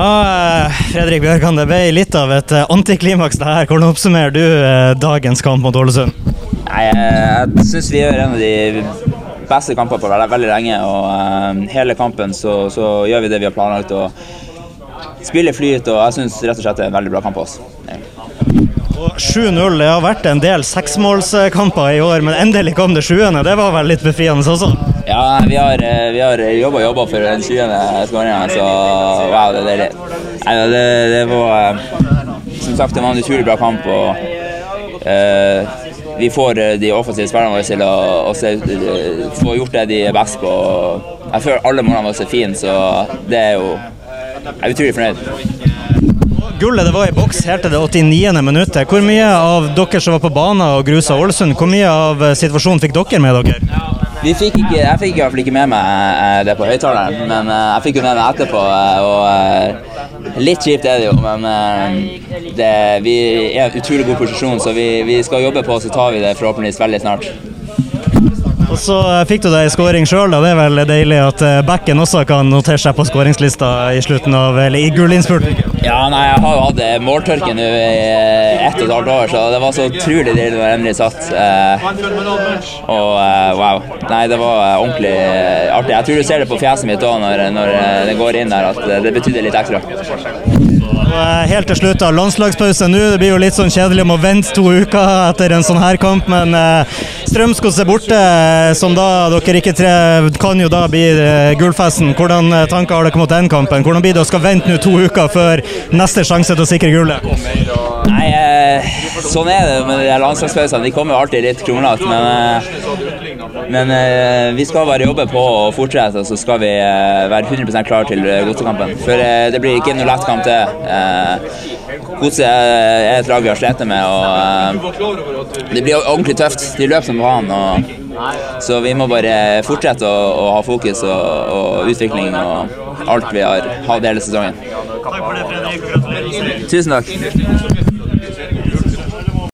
Ja, Fredrik Bjørkan, det ble litt av et eh, antiklimaks det her. Hvordan oppsummerer du eh, dagens kamp mot Ålesund? Nei, jeg syns vi gjør en av de beste kampene på veldig, veldig lenge. og uh, Hele kampen så, så, gjør vi det vi har planlagt. og Spiller flyt, og jeg syns rett og slett det er en veldig bra kamp på oss. 7-0. Det har vært en del seksmålskamper i år, men endelig kom det sjuende. Det var vel litt befriende også? Ja, vi har, eh, vi har jobba og jobba for den sjuende skåringa, så wow, det er deilig. Nei, det, det, var eh, Som sagt, en utrolig bra kamp. og uh, vi får de offensive spillerne våre til å, å, få gjort det de er best på. Jeg føler alle målene våre er fine, så det er jo Jeg er utrolig fornøyd. Gullet det var i boks helt til det 89. minuttet. Hvor mye av dere som var på banen og grusa Ålesund, hvor mye av situasjonen fikk dere med dere? Vi fikk ikke, jeg fikk i hvert fall ikke med meg eh, det på høyttaleren, men eh, jeg fikk jo med meg etterpå. Eh, og Litt kjipt er det jo, men det, vi er i en utrolig god posisjon, så vi, vi skal jobbe på, så tar vi det forhåpentligvis veldig snart. Og så eh, fikk du deg skåring sjøl, det er vel deilig at eh, backen også kan notere seg på skåringslista i slutten av, eller i gullinnspurten? Ja, nei, jeg har jo hatt eh, måltørke nå i ett og et halvt år, så det var så utrolig deilig når jeg endelig satt. og wow. Nei, det var ordentlig artig. Jeg tror du ser det på fjeset mitt òg når, når det går inn der, at det betydde litt ekstra. Eh, helt til slutt, da, landslagspause nå. Det blir jo litt sånn kjedelig om å vente to uker etter en sånn her kamp, men eh, Strømskog er borte, eh, som da dere ikke tre kan jo da bli eh, gullfesten. Hvordan eh, tanker har dere mot den kampen? Hvordan blir det å skal vente nå to uker før neste sjanse til å sikre gullet? Nei, eh, sånn er det med de landslagspausene. De kommer alltid litt kronglete, men men eh, vi skal bare jobbe på og fortsette, og så skal vi eh, være 100% klar til godsekampen. For eh, det blir ikke noe lett kamp til. Eh, Godset er et lag vi har slitt med, og eh, det blir ordentlig tøft. De løper som faen. Så vi må bare fortsette å, å ha fokus og, og, utvikling og alt vi har hatt hele sesongen. Takk for det, Fredrik. Tusen takk.